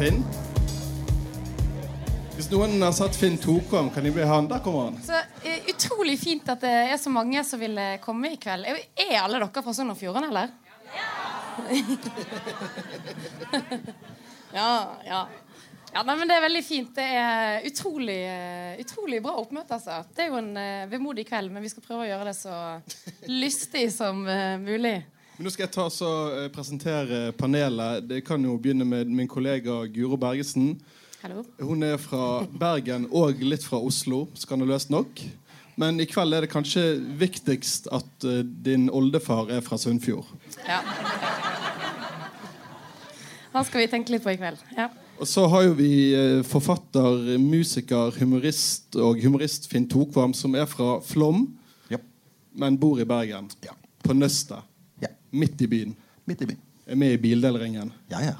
Finn. Hvis noen har sett Finn Tokom, kan de bli han? Der kommer han. Så eh, Utrolig fint at det er så mange som vil komme i kveld. Er alle dere fra Sogn og Fjordane, eller? Ja! ja. Ja, nei, men Det er veldig fint. Det er utrolig, eh, utrolig bra oppmøte. altså. Det er jo en uh, vemodig kveld, men vi skal prøve å gjøre det så lystig som mulig. Men Nå skal jeg ta så eh, presentere panelet. Det kan jo begynne med min kollega Guro Bergesen. Hallo. Hun er fra Bergen og litt fra Oslo, skandaløst nok. Men i kveld er det kanskje viktigst at uh, din oldefar er fra Sunnfjord. Ja. Han skal vi tenke litt på i kveld. Ja. Og så har jo vi eh, forfatter, musiker, humorist og humorist Finn Tokvam, som er fra Flom, Ja. men bor i Bergen. Ja. På Nøstet. Ja. Midt i byen. Midt i byen. Er med i bildelringen. Ja, ja.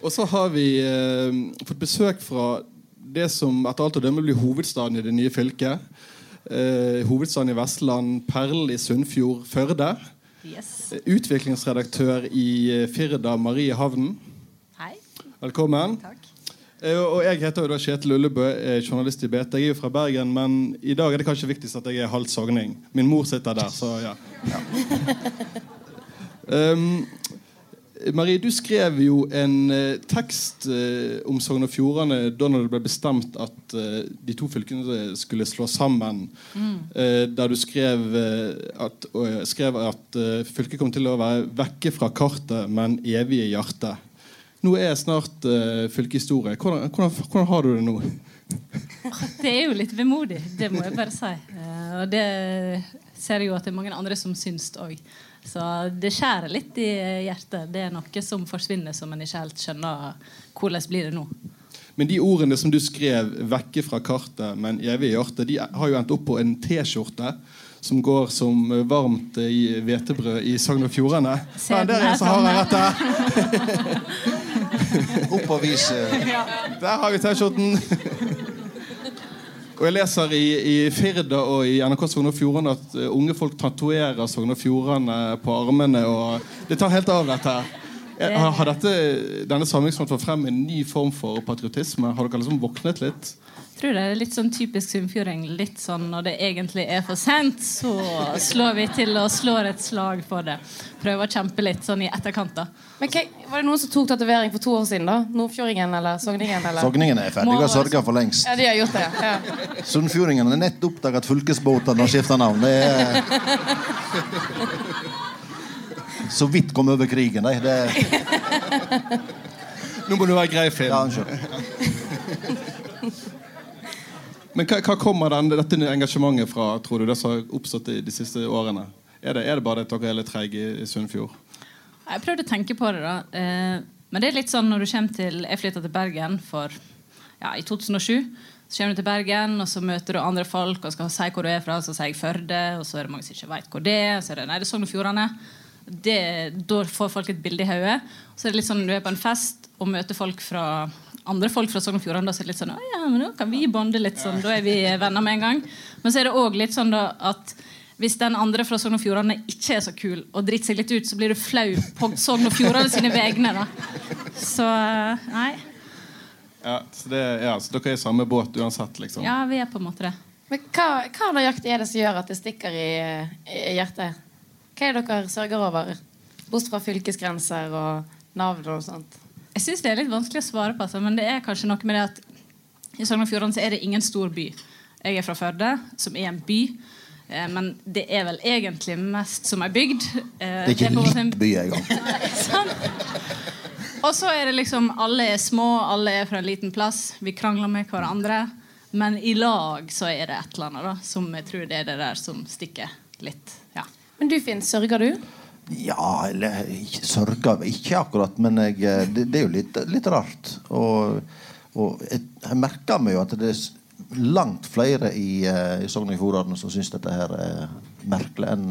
Og så har vi eh, fått besøk fra det som etter alt å dømme blir hovedstaden i det nye fylket. Eh, hovedstaden i Vestland, perlen i Sunnfjord, Førde. Yes. Eh, Utviklingsredaktør i eh, Firda, Marie Havnen. Hei. Velkommen. Takk. Eh, Og jeg heter jo da Kjetil Ullebø, er journalist i BT. Jeg er jo fra Bergen, men i dag er det kanskje viktigst at jeg er halvt sogning. Min mor sitter der, så ja. Um, Marie, du skrev jo en eh, tekst eh, om Sogn og Fjordane da det ble bestemt at de to fylkene skulle slå sammen. Eh, der du skrev at, skrev at fylket kom til å være vekke fra kartet, men evig i hjertet. Nå er snart uh, fylkeshistorie. Hvordan, hvordan, hvordan har du det nå? Det er jo litt vemodig, det må jeg bare si. Uh, og det ser jeg jo at det er mange andre som syns òg. Så det skjærer litt i hjertet. Det er noe som forsvinner som en ikke helt skjønner hvordan blir det nå. Men de ordene som du skrev vekke fra kartet, men evig i hjertet, de har jo endt opp på en T-skjorte som går som varmt i hvetebrød i Sogn og Fjordane. Men Ja, der er så har jeg rett der. Opp og vis eh, Der har vi T-skjorten. Og jeg leser i, i Firda og i NRK Sogn og Fjordane at eh, unge folk tatoverer Sogn og Fjordane på armene. og Det tar helt av, dette. her. Har, har dette, denne samlingsmåten fått frem en ny form for patriotisme? Har dere liksom våknet litt? Tror det er litt sånn typisk sunnfjording. Litt sånn når det egentlig er for sent, så slår vi til og slår et slag for det. Prøver å kjempe litt sånn i etterkant, da. Men hva- Var det noen som tok tatovering for to år siden? da? Nordfjordingen eller Sogningen? eller? Sogningen er ferdig og sørga for lengst. Ja, de har gjort det. ja. Sunnfjordingen har nett oppdaga at fylkesbåtene har skifta navn. Det er Så vidt kom over krigen, de. Det... Nå må du være grei, Finn. Ja, unnskyld. Men hva, hva kommer den, dette engasjementet fra, tror du, det som har oppstått de, de siste årene? Er det, er det bare at dere er litt treige i, i Sunnfjord? Jeg prøvde å tenke på det, da. Eh, men det er litt sånn når du kommer til Jeg flytta til Bergen for ja, i 2007. Så kommer du til Bergen, og så møter du andre folk og skal si hvor du er fra. Så sier jeg Førde, og så er det mange som ikke vet hvor det er. Så er det, nei, det er Sogn og Fjordane. Da får folk et bilde i hodet. Så er det litt sånn når du er på en fest og møter folk fra andre folk fra Sogn og Fjordane, da er litt sånn Å ja, men nå kan vi bonde litt sånn. Da er vi venner med en gang. Men så er det òg litt sånn da at hvis den andre fra Sogn og Fjordane ikke er så kul og driter seg litt ut, så blir du flau på Sogn og Fjordane sine vegne. da. Så nei. Ja, så, det, ja, så dere er i samme båt uansett, liksom? Ja, vi er på en måte det. Men hva, hva nøyaktig er det som gjør at det stikker i, i hjertet? Hva er det dere sørger over? Bortsett fra fylkesgrenser og navn og sånt. Jeg syns det er litt vanskelig å svare på, altså, men det er kanskje noe med det at i Sogn og Fjordane er det ingen stor by. Jeg er fra Førde, som er en by. Eh, men det er vel egentlig mest som ei bygd. Eh, Det er ikke det en en- litt by engang. Sånn. Og så er det liksom alle er små, alle er fra en liten plass. Vi krangler med hverandre. Men i lag så er det et eller annet da, som jeg tror det er det der som stikker litt. Ja. Men du, Finn, sørger du? Ja, eller sørga ikke akkurat, men jeg, eh, det, det er jo litt, litt rart. Og, og jeg, jeg merker meg jo at det er langt flere i, eh, i Sogn og Fjordane som syns dette her er merkelig enn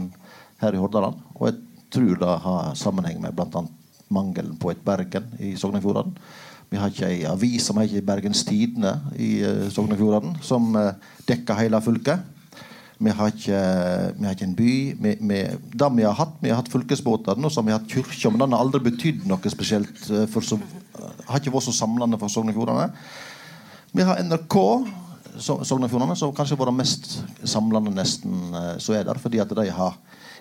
her i Hordaland. Og jeg tror det har sammenheng med bl.a. mangelen på et Bergen i Sogn og Fjordane. Vi har ikke ei avis som heter Bergens Tidende i uh, Sogn og Fjordane, som eh, dekker hele fylket. Vi har ikke, vi har ikke en by. Vi, vi, det vi har hatt, vi har hatt fylkesbåter. og så har vi hatt kirka, men den har aldri betydd noe spesielt. eh, For så, har ikke vært så samlende for Sogn og Fjordane. Vi har NRK, Sogn og Fjordane, som kanskje var det mest samlende nesten som er der. Fordi at de har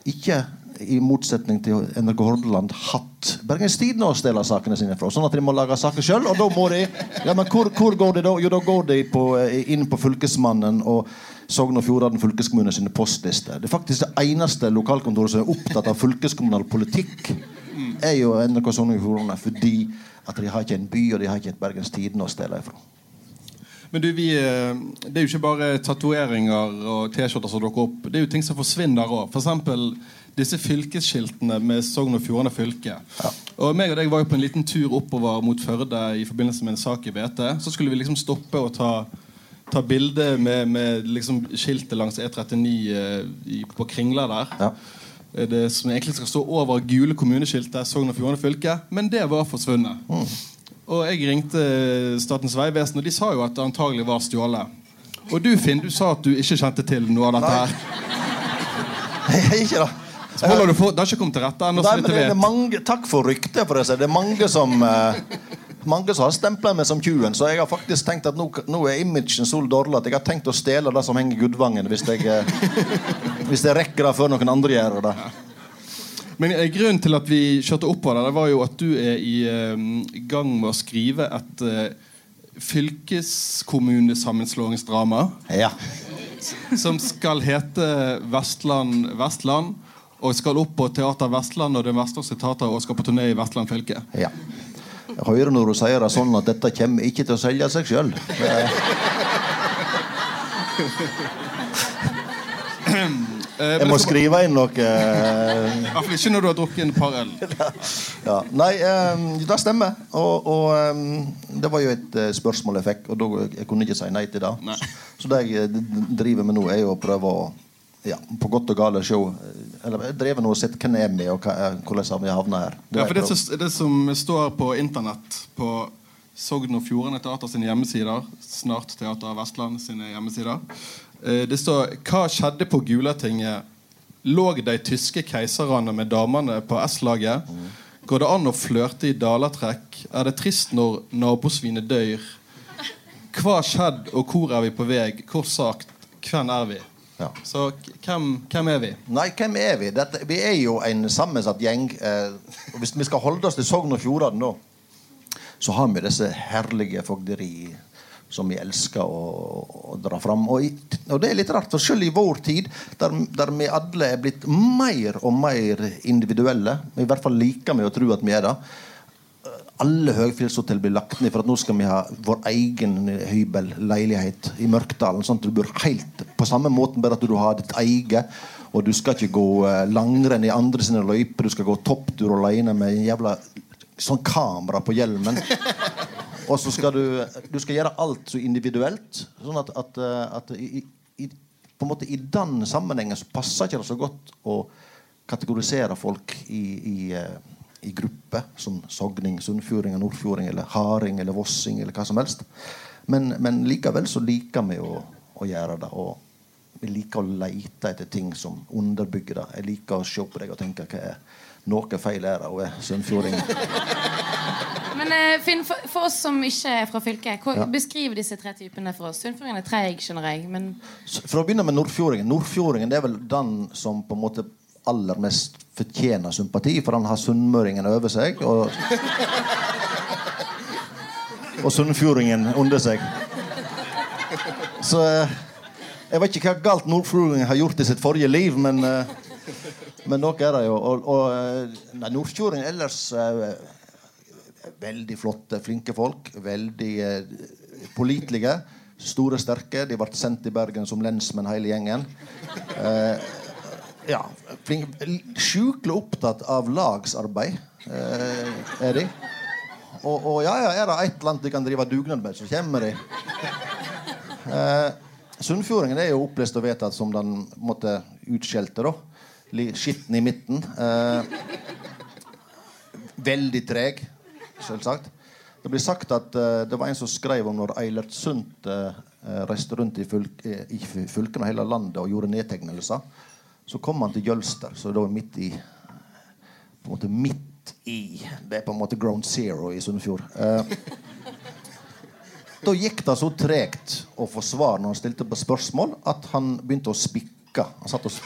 ikke, i motsetning til NRK Hordaland, hatt Bergens Tidende å stjele sakene sine fra. Sånn at de må lage saker sjøl. Og da må de Ja, men hvor, hvor går de da? Jo, da går de på, eh, inn på Fylkesmannen og Sogn og Fjordane fylkeskommune sine postlister. Det er faktisk det eneste lokalkontoret som er opptatt av fylkeskommunal politikk, er jo NRK Sogn og Fjordane. Fordi at de har ikke en by, og de har ikke et Bergens Tidende å stjele ifra. Men du, vi, eh, Det er jo ikke bare tatoveringer og T-skjorter som dukker opp. Det er jo ting som forsvinner òg. F.eks. disse fylkesskiltene med Sogn og Fjordane fylke. Og meg og deg var jo på en liten tur oppover mot Førde i forbindelse med en sak i BT. Så skulle vi liksom stoppe og ta, ta bilde med, med liksom skiltet langs E39 eh, på Kringla der. Ja. Eh, Det som egentlig skal stå over gule kommuneskiltet Sogn og Fjordane fylke. Men det var forsvunnet. Og jeg ringte Statens vegvesen, og de sa jo at det antagelig var stjålet. Og du, Finn, du sa at du ikke kjente til noe av dette Nei. her. ikke da. Det har ikke kommet til rette ennå, det, det takk for ryktet. For si. Det er mange som eh, Mange som har stempla meg som tjuven. Så jeg har faktisk tenkt at nå, nå er imagen så dårlig at jeg har tenkt å stjele det som henger i Gudvangen. Hvis jeg, eh, hvis jeg rekker det før noen andre gjør det. Men eh, grunnen til at vi kjørte opp på det var jo at du er i eh, gang med å skrive et uh, fylkeskommunesammenslåingsdrama Ja. som skal hete Vestland Vestland. Og skal opp på Teater Vestland og Den Vestlandske Teater og skal på turné i Vestland fylke. ja. Jeg hører når du sier det sånn at dette kommer ikke til å selge seg sjøl. Eh, Jeg må skrive inn noe eh, I hvert fall ikke når du har drukket en par øl. ja. Nei, eh, det stemmer. Og, og eh, det var jo et eh, spørsmål jeg fikk, og jeg kunne ikke si nei til det. Nei. Så det jeg eh, driver med nå, er jo å prøve å ja, på godt og galt se eh, Eller jeg noe sett hvem er og er- hvordan har vi havna her. Ja, for det, som- det som står på internett på Sogn og Fjordane Teater sine hjemmesider, snart Teater Vestland sine hjemmesider, eh, det står Hva skjedde på Gulatinget? Lå de tyske keiserne med damene på S-laget? Går det an å flørte i dalatrekk? Er det trist når nabosvinet dør? Hva skjedd, og hvor er vi på vei? Kort sagt, hvem er vi? Ja. Så hvem, hvem er vi? Nei, hvem er vi? Dette, vi er jo en sammensatt gjeng. Eh, hvis vi skal holde oss til Sogn og Fjordane, da, så har vi disse herlige fogderi som vi elsker å, å dra fram. Og, i, og det er litt rart, for selv i vår tid, der, der vi alle er blitt mer og mer individuelle, i hvert fall liker vi å tro at vi er det, alle høyfjellshotell blir lagt ned for at nå skal vi ha vår egen hybel, leilighet i Mørkdalen. Sånn at du bor helt på samme måten, bare at du har ditt eget. Og du skal ikke gå eh, langrenn i andre sine løyper. Du skal gå topptur alene med en jævla sånn kamera på hjelmen. Og så skal du Du skal gjøre alt så individuelt. Sånn at, at, eh, at i, i, på en måte i den sammenhengen så passer ikke det så godt å kategorisere folk i, i, eh, i grupper som sogning, sunnfjording, nordfjording eller harding eller vossing eller hva som helst. Men, men likevel så liker vi å, å gjøre det. Og vi liker å leite etter ting som underbygger det. Jeg liker å se på deg og tenke hva er noe feil er det, og er sunnfjording. Men eh, Finn, for, for oss som ikke er fra fylket, hva, Ja. beskriv disse tre typene for oss. Sunnfjordingen er treig, skjønner jeg. Men For å begynne med nordfjordingen. Nordfjordingen det er vel den som på en måte aller mest fortjener sympati, for han har sunnmøringen over seg. Og, og sunnfjordingen under seg. Så eh, jeg vet ikke hva galt nordfjordingen har gjort i sitt forrige liv, men, eh, men noe er det jo. Og, og eh, nordfjordingen ellers Veldig flotte, flinke folk. Veldig pålitelige. Store, sterke. De ble sendt til Bergen som lensmenn, hele gjengen. Ja, Sjukelig opptatt av lagsarbeid eh, er de. Og, og ja, ja, er det et eller annet de kan drive dugnad med, så kommer de. Eh, Sunnfjordingen er jo opplest og vedtatt som den måtte utskjelte. da. Skitten i midten. Eh, veldig treg, selvsagt. Det blir sagt at eh, det var en som skrev om når Eilert Sundt eh, reiste rundt i, fylk, eh, i fylkene og hele landet og gjorde nedtegnelser. Så kom han til Jølster, så da midt i på en måte midt i Det er på en måte ground zero i Sunnfjord. Eh, da gikk det så tregt å få svar når han stilte på spørsmål, at han begynte å spikke. Han, satt og,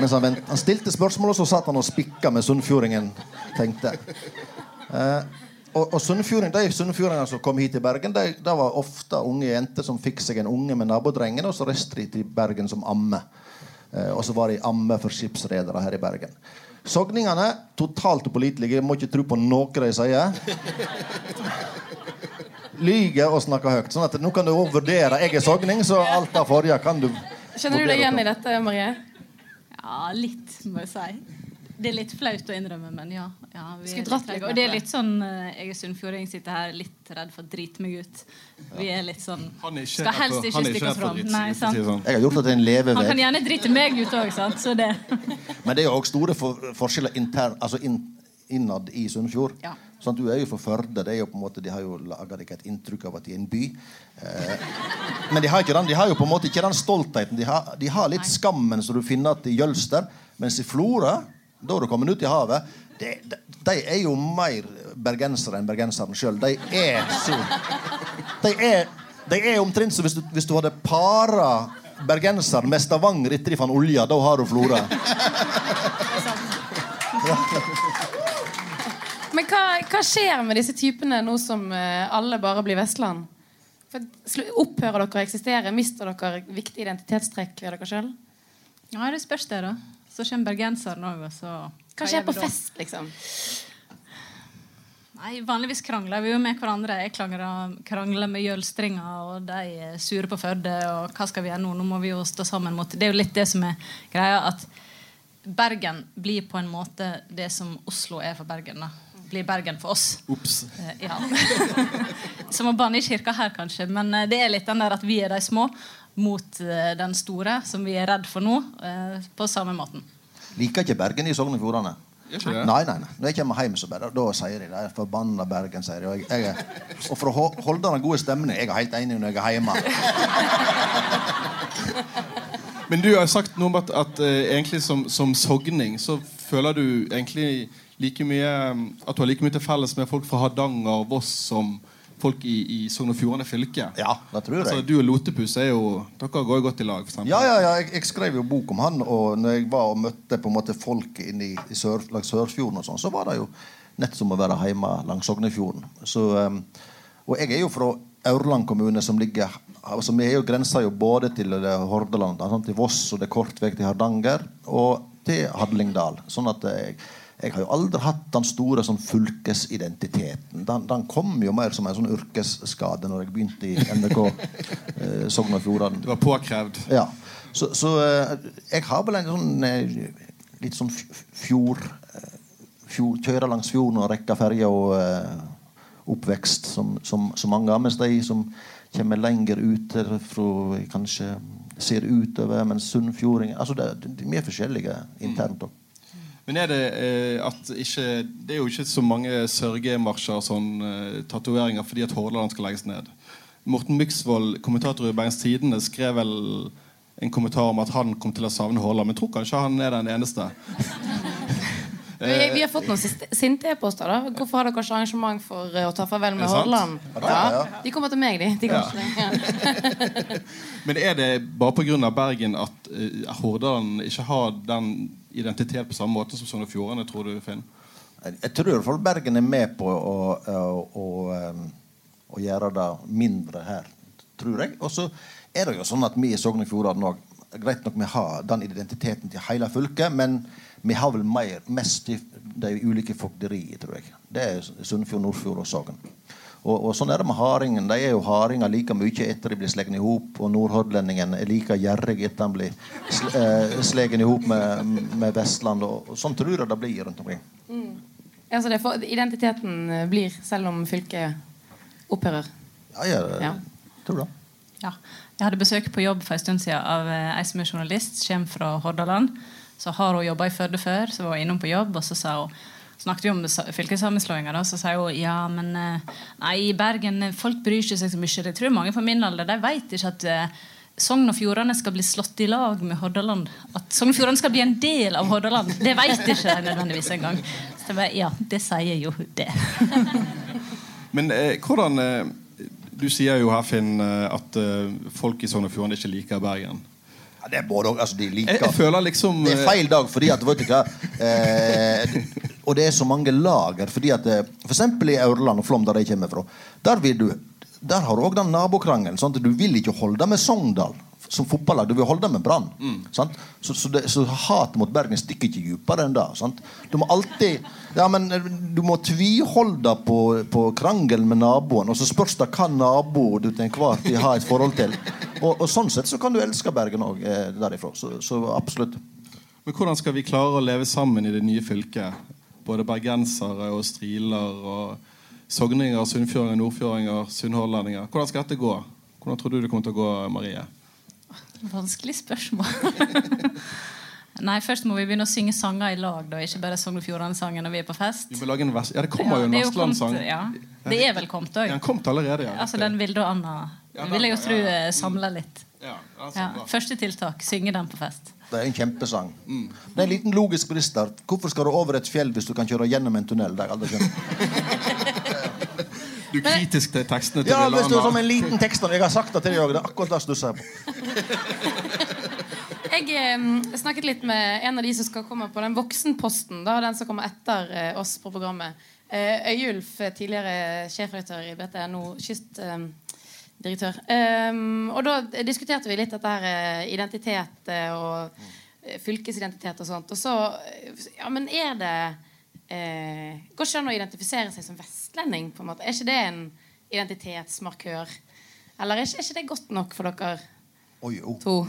mens han, vent, han stilte spørsmål, og så satt han og spikka med sunnfjordingen tenkte. Eh, og, og sunnfjording, De sunnfjordingene som kom hit til Bergen, de, det var ofte unge jenter som fikk seg en unge med nabodrengen, og så reiste de til Bergen som amme. Eh, og så var det amme for skipsredere her i Bergen. Sogningene totalt upålitelige. Må ikke tro på noe de sier. Lyger og snakker høyt. Sånn at nå kan du òg vurdere. Jeg er sogning, så alt av forrige kan du Kjenner du deg igjen i dette, Marie? Ja, litt, må jeg si. Det er litt flaut å innrømme, men ja. ja vi er litt og det er litt sånn eh, Jeg er sunnfjording, sitter her litt redd for å drite meg ut. Vi er litt sånn Han er ikke Skal helst ikke han stikke oss fram. Nei, sant? sånn. Jeg har gjort at til lever Han kan gjerne drite meg ut òg, sant. Så det Men det er jo også store for, forskjeller intern, altså in, innad i Sunnfjord. Ja. Sånn, du er jo fra Førde. Det er jo på en måte, de har jo laga deg et inntrykk av at de er en by. Eh, men de har, ikke den, de har jo på en måte ikke den stoltheten. De har, de har litt skammen som du finner igjen i Jølster. Mens i Florø, da har du kommet ut i havet de, de, de er jo mer bergensere enn bergenseren sjøl. De er så De er, de er omtrent som hvis du, hvis du hadde para bergenseren med Stavanger etter de fant olja. Da har du Florø. Men hva, hva skjer med disse typene nå som eh, alle bare blir Vestland? For, opphører dere å eksistere? Mister dere viktige identitetstrekk ved dere sjøl? Ja, det spørs det, da. Så kommer bergenseren òg, og så Hva skjer på fest, liksom? Nei, Vanligvis krangler vi jo med hverandre. Jeg krangler, krangler med jølstringer, og de er sure på Førde. Og hva skal vi gjøre nå? Nå må vi jo stå sammen mot Det er jo litt det som er greia. At Bergen blir på en måte det som Oslo er for Bergen. da Blir Bergen for oss. Ops. Eh, ja. Som å banne i kirka her, kanskje. Men eh, det er litt den der at vi er de små mot eh, den store, som vi er redd for nå. eh, På samme måten. Liker ikke Bergen i Sogn og Fjordane. Nei, nei, nei. Når jeg kommer hjem, så bare, da sier de det. er Forbanna Bergen, sier de. Og, jeg, jeg, og for å holde den gode stemningen Jeg er helt enig når jeg er hjemme. Men du har sagt noe om at, at eh, egentlig som, som sogning så føler du egentlig like mye At du har like mye til felles med folk fra Hardanger, Voss som folk i, i Sogn og Fjordane fylke. Ja, det tror Altså, jeg. du og Lotepus er jo Dere går jo godt i lag. For eksempel. Ja, ja, ja, jeg, jeg skrev jo bok om han, og når jeg var og møtte på en måte folk inne i, i sør, langs Sørfjorden, og sånn, så var det jo nett som å være hjemme langs Sognefjorden. Så, um, og jeg er jo fra Aurland kommune, som ligger altså Vi er jo grensa jo både til Hordaland, altså til Voss, og det er kort vei til Hardanger, og til Hadlingdal. Sånn at jeg, jeg har jo aldri hatt den store sånn fylkesidentiteten. Den, den kom jo mer som en sånn yrkesskade når jeg begynte i NRK eh, Sogn og Fjordane. Det var påkrevd. Ja. Så, så eh, jeg har vel en sånn eh, litt sånn fjord, eh, fjord Kjøre langs fjorden og rekke ferja og eh, oppvekst som, som, som mange av mens de som kommer lenger ut fra kanskje ser utover, mens sunnfjordinger altså De er forskjellige internt. også. Men er det eh, at ikke Det er jo ikke så mange sørgemarsjer sånn eh, tatoveringer fordi at Hordaland skal legges ned. Morten Myksvold, kommentator i Bergens Tidende, skrev vel en kommentar om at han kom til å savne Hordaland. Men tror kanskje han er den eneste. Vi, vi har fått noen sinte e-poster. da Hvorfor har dere ikke arrangement for eh, å ta farvel med? Hordaland? Ja, de kommer til meg, de. de Ja. Men er det bare pga. Bergen at Hordaland ikke har den identitet på samme måte som Sogn og Fjordane, tror du, Finn? Jeg, tror i hvert fall Bergen er med på å, å, å, å gjøre det mindre her, tror jeg. Og så er det jo sånn at vi i Sogn og Fjordane òg Greit nok vi har den identiteten til hele fylket, men vi har vel mer, mest i de ulike fogderiene, tror jeg. Det er Sunnfjord, Nordfjord og Sogn. Og, og sånn er det med hardingen. De er jo hardinger like mye etter de blir slått i hop. Og nordhordlendingen er like gjerrig etter han blir slått eh, i hop med, med Vestland. Og, og sånn tror jeg det blir rundt omkring. Altså, det for, identiteten blir, selv om fylket opphører. Ja, jeg Ja. tror det. Ja. Jeg hadde besøk på jobb for en stund siden av eh, ei som er journalist. Kommer fra Hordaland. Så har hun jobba i Førde før, så var hun innom på jobb, og så sa hun snakket vi om sa- fylkessammenslåinger, så sier hun ja, men eh, nei, i Bergen eh, folk bryr ikke seg så mye. Jeg tror mange på min alder de vet ikke at eh, Sogn og Fjordane skal bli slått i lag med Hordaland. At Sogn og Fjordane skal bli en del av Hordaland. Det vet ikke de nødvendigvis engang. Så jeg bare, ja, det sier jo det. Men eh, hvordan eh, Du sier jo her, Finn, eh, at eh, folk i Sogn og Fjordane ikke liker Bergen. Ja, det er både altså, de liker jeg føler liksom Det er feil dag, fordi at vet du hva eh, Og det er så mange lager. Fordi at F.eks. For eksempel i Aurland og Flåm, der jeg kommer fra, der, du, der har du òg den nabokrangelen. Sånn du vil ikke holde med Sogndal som fotballag. Du vil holde med Brann. sant? Så, så, det- så hatet mot Bergen stikker ikke dypere enn det. sant? Du må alltid ja, men eh, du må tviholde på, på krangelen med naboen, og så spørs det hva nabo du til enhver tid har et forhold til. Og, og sånn sett så kan du elske Bergen òg eh, derifra. Så, så absolutt. Men hvordan skal vi klare å leve sammen i det nye fylket? Både bergensere og striler og sogninger, sunnfjordinger, nordfjordinger, sunnhordlendinger. Hvordan skal dette gå? Hvordan tror du det kommer til å gå, Marie? Vanskelig spørsmål. Nei, Først må vi begynne å synge sanger i lag. da Ikke bare Sogn og Fjordane-sangen når vi er på fest. Vest... Ja, det kommer jo en vestlandssang. Ja, det er vel kommet Ja, òg. Den kom allerede, ja. Altså, den vil da Anna Ja, den- vil jeg jo tro ja, ja. eh, samler litt. Ja, altså, Ja. Første tiltak synge den på fest. Det er en kjempesang. Det er en liten logisk brist der. Hvorfor skal du over et fjell hvis du kan kjøre gjennom en tunnel? Det er aldri skjønt. Du er kritisk til tekstene til Ja, hvis du er som en liten tekst Jeg har sagt det til deg òg. Det er akkurat det stusser jeg på. Jeg eh, snakket litt med en av de som skal komme på den voksenposten. Da, den som kommer etter eh, oss på programmet. Eh, Øyulf, tidligere sjefredaktør i BT, nå kystdirektør. Um, og da diskuterte vi litt dette her eh, identitet eh, og eh, fylkesidentitet og sånt. Og så Ja, men er det eh, Går ikke an å identifisere seg som vestlending? på en måte? Er ikke det en identitetsmarkør? Eller er ikke, er ikke det godt nok for dere Oi, oh. to?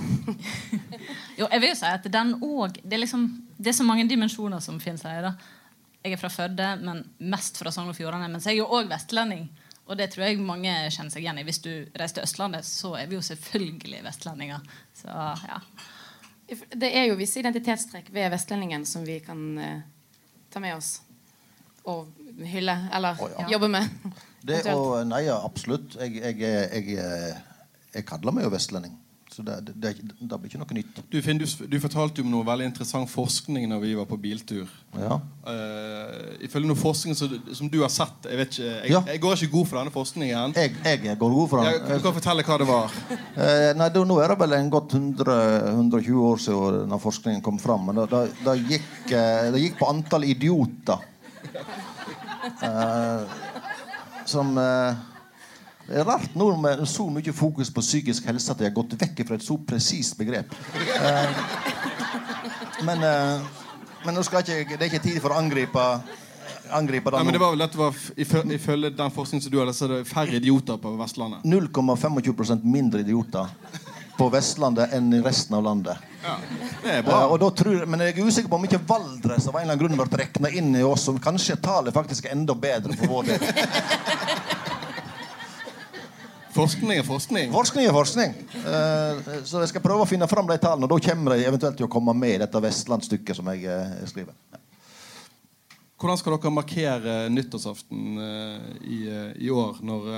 Jo, jeg vil jo si at den òg det, er liksom, det er så mange dimensjoner som finnes her. da Jeg er fra Førde, men mest fra Sogn og Fjordane. Men så er jeg jo òg vestlending. Og det tror jeg mange kjenner seg igjen i. Hvis du reiser til Østlandet, så er vi jo selvfølgelig vestlendinger. Så ja. Det er jo visse identitetstrekk ved vestlendingen som vi kan eh, ta med oss og hylle. Eller oh, ja. jobbe med. Det og Nei, ja, absolutt. Jeg, jeg, jeg, jeg, jeg kaller meg jo vestlending. Så det, det, det, det blir ikke noe nytt. Du, Finn, du, du fortalte om noe veldig interessant forskning når vi var på biltur. Ja. Uh, ifølge noe forskning som, som du har sett Jeg vet ikke, jeg, Ja. jeg går ikke god for denne forskningen. Jeg, jeg går god for Ja, den. du kan fortelle hva det var. Uh, nei, det, Nå er det vel en godt 100, 120 år siden når forskningen kom fram. Men det, det, gikk, uh, det gikk på antall idioter. Eh, som eh, Det er rart nå med så mye fokus på psykisk helse at jeg har gått vekk fra et så presist begrep. Eh, men, eh, men nå skal ikke, det er ikke tid for å angripe Angripe Nei, det men det var vel at det var Ifølge den forskningen som du hadde, så er det færre idioter på Vestlandet. 0,25% mindre idioter på Vestlandet enn i resten av landet. Ja, det er bra. da tror, men jeg er usikker på om ikke Valdres av en eller annen grunn ble regna inn i oss. Som kanskje tallet faktisk er enda bedre for vår del. Forskning er forskning. Forskning er forskning. Eh, så jeg skal prøve å finne fram de tallene. Og da kommer de eventuelt til å komme med i dette Vestlandsstykket som jeg eh, skriver. Hvordan skal dere markere nyttårsaften eh, i, i år? Når,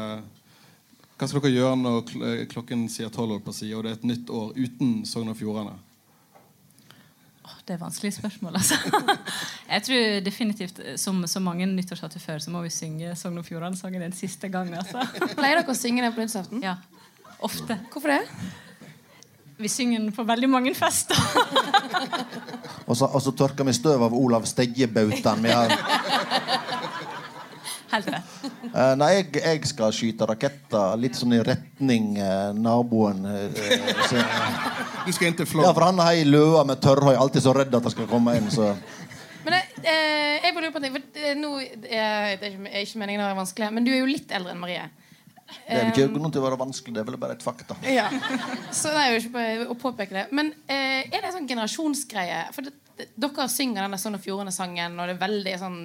hva skal dere gjøre når kl klokken sier tolv, og det er et nytt år uten Sogn og Fjordane? Det er vanskelige spørsmål, altså. Jeg tror definitivt, eh, som så mange nyttårsaften før, så må vi synge Sogn og Fjordane-sangen en siste gang. altså. Pleier dere å synge den på nyttårsaften? Ja, ofte. Hvorfor det? Vi synger den på veldig mange fester. Og så, og så tørker vi støv av Olav Stegjebautaen. Vi har- Helt rett. Eh, nei, jeg, jeg skal skyte raketter litt sånn i retning uh, naboen. Uh, så, Du skal inn til ja, for han har ei løa med tørrhøy. Alltid så redd at det skal komme inn. Så. Men eh, jeg bare lurer på en ting. For, nå, det er ikke, er ikke meningen å være vanskelig, men du er jo litt eldre enn Marie. Det er ikke noe til å være vanskelig. Det er vel bare et fakta. Ja. Så det er jo ikke på å påpeke det. Men eh, er det en sånn generasjonsgreie? For det, dere synger denne Sogn og Fjordane-sangen, og det er veldig sånn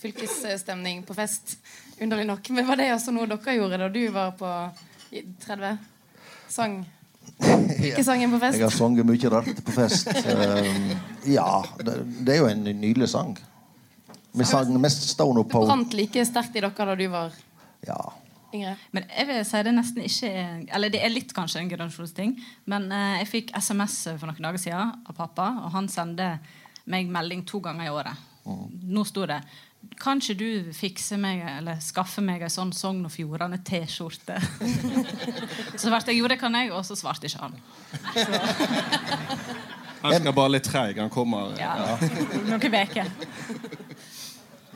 fylkesstemning på fest. Underlig nok. Men var det også noe dere gjorde da du var på 30? Sang ikke sangen på Jeg har sunget mye rart på fest. Um, ja, det, det er jo en nydelig sang. Vi sang mest Stone Det Poe. brant like sterkt i dere da du var Ja. Yngre. Men jeg vil si det nesten ikke er Eller det er litt kanskje en generasjonsting. Men eh, jeg fikk SMS for noen dager siden av pappa, og han sendte meg melding to ganger i året. Nå sto det Kanskje du fikser meg eller skaffer meg ei sånn Sogn og Fjordane-T-skjorte? så svarte jeg jo, det kan jeg, og så svarte ikke han. Han skal bare litt treig. Han kommer Ja, Noen uker.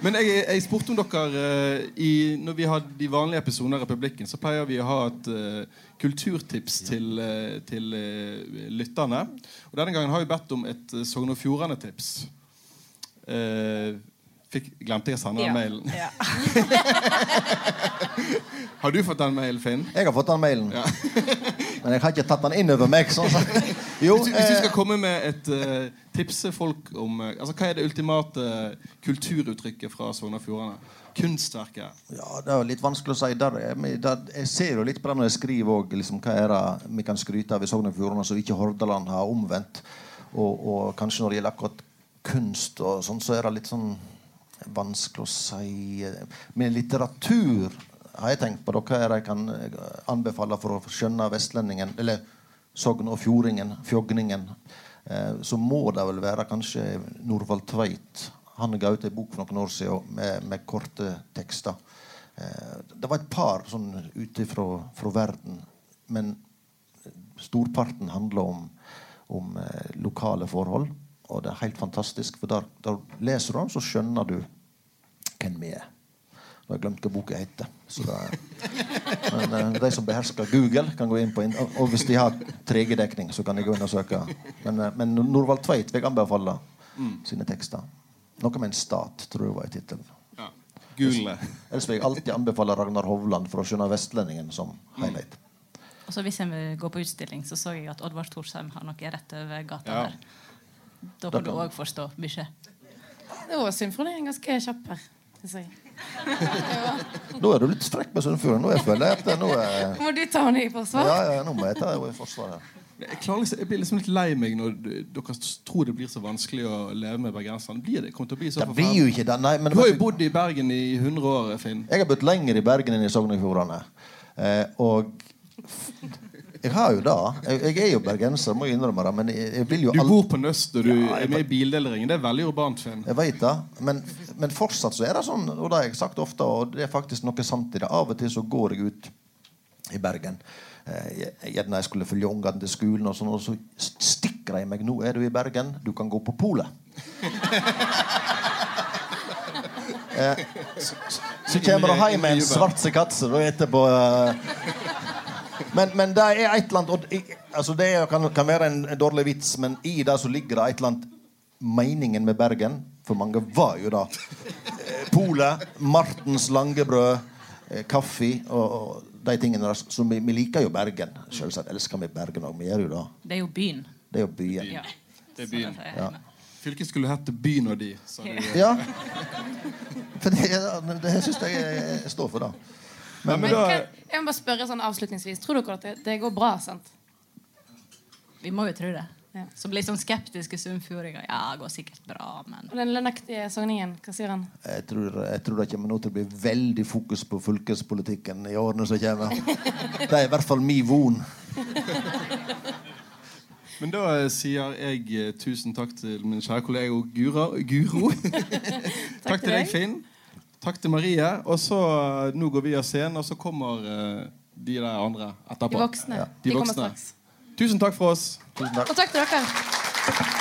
Men jeg, jeg spurte om dere eh, i, Når vi har de vanlige episodene av Republikken, så pleier vi å ha et uh, kulturtips til, uh, til uh, lytterne. Og Denne gangen har vi bedt om et uh, Sogn og Fjordane-tips. Eh, glemte jeg å sende den mailen? Ja. Har du fått den mailen, Finn? Jeg har fått den mailen. Men jeg har ikke tatt den inn over meg. Sånn. så- Jo, Hvis du, hvis du eh, skal komme med et uh, tipse folk om uh, altså, Hva er det ultimate kulturuttrykket fra Sogn og Fjordane? Kunstverket. ja, det er litt vanskelig å si. Der, jeg, der, jeg ser jo litt på det når jeg skriver òg. Liksom, hva er det vi kan skryte av i Sogn og Fjordane som ikke Hordaland har omvendt? Og, og kanskje når det gjelder akkurat kunst, og sånn, så er det litt sånn vanskelig å si. Med litteratur har jeg tenkt på da, hva jeg kan eh, anbefale for å skjønne vestlendingen, eller Sogn og Fjordingen, Fjogningen. Eh, så må det vel være kanskje Norvald Tveit. Han ga ut en bok for noen år siden med, med korte tekster. Eh, det var et par sånn ute fra, fra verden, men storparten handler om, om lokale forhold. Og det er helt fantastisk, for der, der leser du den, så skjønner du hvem vi er. Har jeg glemt hva boka heter. Så det er, men eh, de som behersker Google, kan gå inn på inn, og hvis de har 3G-dekning, så kan de gå inn og søke. Men, eh, men Norvald Tveit vil jeg anbefale sine tekster. Noe med en stat, tror jeg var i tittelen. Ja. Google. Ellers vil jeg alltid anbefale Ragnar Hovland for å skjønne vestlendingen som highlight. Og så Hvis jeg vil gå på utstilling, så så jeg at Oddvar Thorsheim har noe rett over gata Ja. der. Da kan du òg forstå mye. Det var symfonien ganske kjapp her. Synes. Nå er du litt frekk med Sunnfjorden. Nå jeg føler jeg at nå er, Må du ta henne i forsvar? ja, ja, nå må jeg ta henne i forsvaret. Jeg, klarer liksom, jeg blir liksom litt lei meg når dere tror det blir så vanskelig å leve med bergenserne. Blir det? Kommer til å bli så Det blir jo ikke det. Nei, men Du har jo bodd i Bergen i 100 år, Finn. Jeg har bodd lenger i Bergen enn i Sogn og Fjordane. Eh, og jeg har jo det. Jeg, jeg er jo bergenser, må jeg innrømme det. Men jeg, jeg vil jo Du bor på Nøst, og du Ja, er med i bildeleringen. Det er veldig urbant, Finn. Jeg vet det. Men, men fortsatt så er det sånn, og det har jeg sagt ofte, og det er faktisk noe sant i det. Av og til så går jeg ut i Bergen. Eh, jeg- Gjerne jeg skulle følge ungene til skolen, og sånn, og så stikker de meg. 'Nå er du i Bergen. Du kan gå på polet'. eh, så, så kommer du hjem med en svart katse da etterpå. Eh, men, men det er et eller annet altså Det kan, kan være en, en dårlig vits, men i det så ligger det et eller annet Meningen med Bergen for mange var jo da eh, Polet, Martens langebrød, eh, kaffe og, og de tingene der. Så vi, vi liker jo Bergen. Selvsagt elsker vi Bergen òg. Vi gjør jo det. Det er jo byen. Det er jo byen. Ja. Det er byen. det Ja. Fylket skulle hett Byen og de. sa du. Ja. For det, det syns jeg står for, det. Men, men Men da, jeg må bare spørre sånn avslutningsvis Tror dere at det, det går bra? sant? Vi må jo tro det. Ja. Så litt sånn skeptiske sunnfjordinger. Ja, det går sikkert bra, men Og den lønnaktige sogningen, hva sier han? Jeg tror, jeg tror det kommer nå til å bli veldig fokus på fylkespolitikken i årene som kommer. Det er i hvert fall min von. men da sier jeg eh, tusen takk til min kjære kollega Guro. takk til deg, deg. Finn. Takk til Marie. Og så eh, Nå går vi av scenen, og så kommer eh, de der andre etterpå. De voksne. Ja. De, De kommer voksne. straks. Tusen takk for oss. Tusen takk. Og takk til dere.